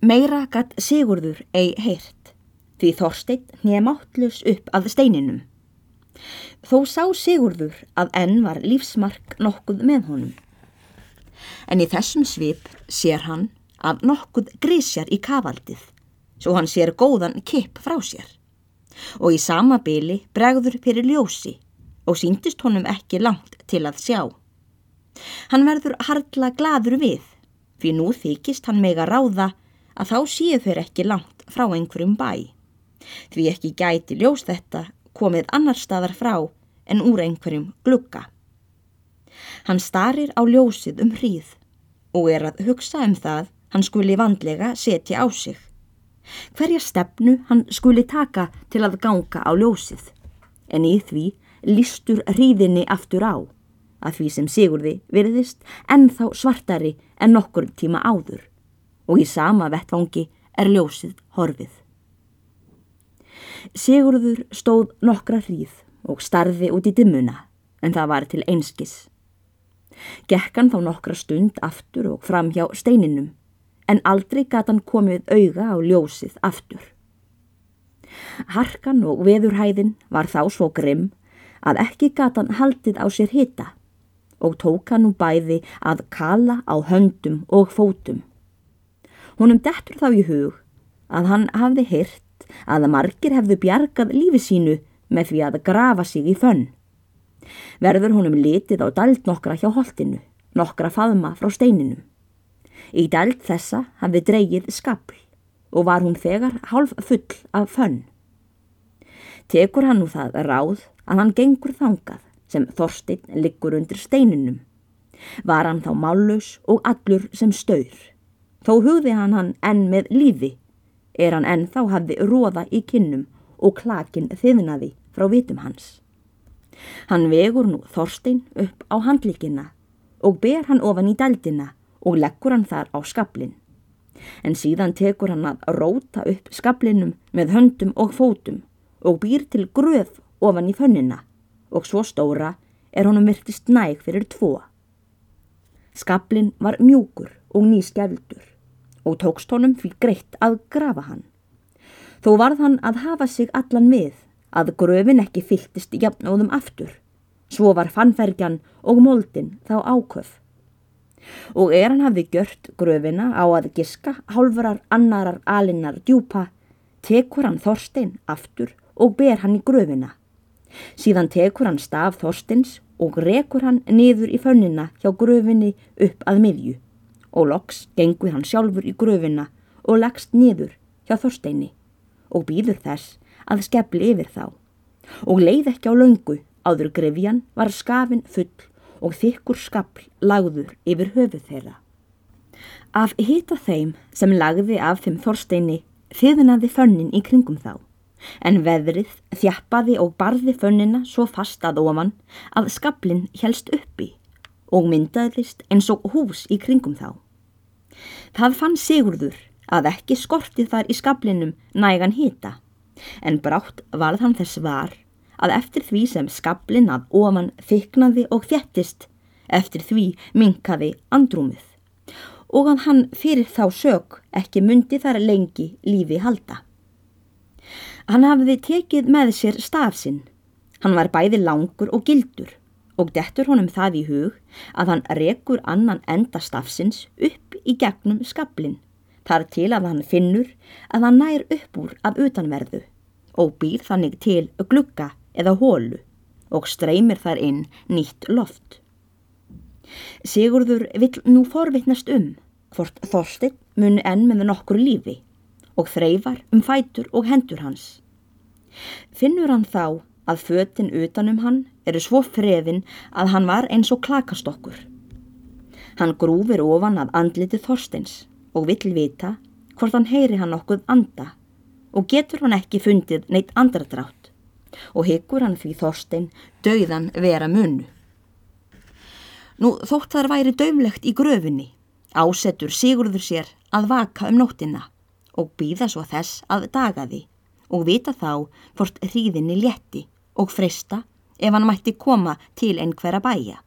Meira gatt Sigurður ei heyrt, því Þorstein nýja máttlus upp að steininum. Þó sá Sigurður að enn var lífsmark nokkuð með honum. En í þessum svip sér hann að nokkuð grísjar í kavaldið, svo hann sér góðan kipp frá sér. Og í sama byli bregður fyrir ljósi og síndist honum ekki langt til að sjá. Hann verður hardla gladur við, fyrir nú þykist hann mega ráða að þá séu þeir ekki langt frá einhverjum bæ. Því ekki gæti ljós þetta komið annar staðar frá en úr einhverjum glugga. Hann starir á ljósið um hríð og er að hugsa um það hann skuli vandlega setja á sig. Hverja stefnu hann skuli taka til að ganga á ljósið, en í því listur hríðinni aftur á, að því sem Sigurði virðist ennþá svartari en nokkur tíma áður og í sama vettvangi er ljósið horfið. Sigurður stóð nokkra hríð og starði út í dimmuna en það var til einskis. Gekkan þá nokkra stund aftur og fram hjá steininum en aldrei gata hann komið auga á ljósið aftur. Harkan og veðurhæðin var þá svo grimm að ekki gata hann haldið á sér hitta og tók hann nú bæði að kala á höndum og fótum. Húnum dettur þá í hug að hann hafði hyrt að margir hefðu bjargað lífi sínu með því að grafa sig í fönn. Verður honum litið á dælt nokkra hjá holtinu, nokkra faðma frá steininum. Í dælt þessa hafði dreygið skabl og var hún þegar hálf full af fönn. Tekur hann nú það ráð að hann gengur þangað sem Þorstein liggur undir steininum. Var hann þá mállaus og allur sem staur. Þó hugði hann hann enn með lífi, er hann enn þá hafði róða í kinnum og klakin þiðnaði frá vitum hans. Hann vegur nú Þorstein upp á handlíkina og ber hann ofan í dældina og leggur hann þar á skablin. En síðan tekur hann að róta upp skablinum með höndum og fótum og býr til gröð ofan í fönnina og svo stóra er honum virtist næg fyrir tvo. Skablin var mjúkur og nýskjældur og tókst honum fyrir greitt að grafa hann. Þó varð hann að hafa sig allan við að gröfin ekki fylltist jafnóðum aftur. Svo var fannfergjan og moldin þá áköf. Og er hann hafði gjört gröfina á að giska hálfurar annarar alinnar djúpa, tekur hann Þorstein aftur og ber hann í gröfina. Síðan tekur hann staf Þorsteins og rekur hann niður í fönnina hjá gröfinni upp að miðju. Og loks gengur hann sjálfur í gröfina og leggst niður hjá Þorsteini og býður þess að skefli yfir þá. Og leið ekki á laungu áður grefjan var skafin full og þykkur skafl lagður yfir höfuð þeirra. Af hita þeim sem lagði af þeim Þorsteini þiðnaði fönnin í kringum þá en veðrið þjappaði og barði fönnina svo fast að ofan að skaflin helst uppi og myndaðist eins og hús í kringum þá. Það fann Sigurður að ekki skorti þar í skaflinum nægan hita en brátt varð hann þess var að eftir því sem skablin að ofan þyknaði og þjættist, eftir því minkaði andrúmið og að hann fyrir þá sög ekki myndi þar lengi lífi halda. Hann hafði tekið með sér stafsinn, hann var bæði langur og gildur og dettur honum það í hug að hann rekur annan enda stafsins upp í gegnum skablin, þar til að hann finnur að hann nær upp úr af utanverðu og býr þannig til glugga eða hólu og streymir þar inn nýtt loft. Sigurður vill nú forvittnast um hvort Þorstin muni enn með nokkur lífi og þreyfar um fætur og hendur hans. Finnur hann þá að föttin utanum hann eru svo freðin að hann var eins og klakastokkur. Hann grúfir ofan að andliti Þorstins og vill vita hvort hann heyri hann okkur anda og getur hann ekki fundið neitt andradrátt og hyggur hann því Þorstein dauðan vera munnu. Nú þótt þar væri döflegt í gröfinni, ásettur Sigurður sér að vaka um nóttina og býða svo þess að daga því og vita þá hvort hríðinni létti og frista ef hann mætti koma til einhverja bæja.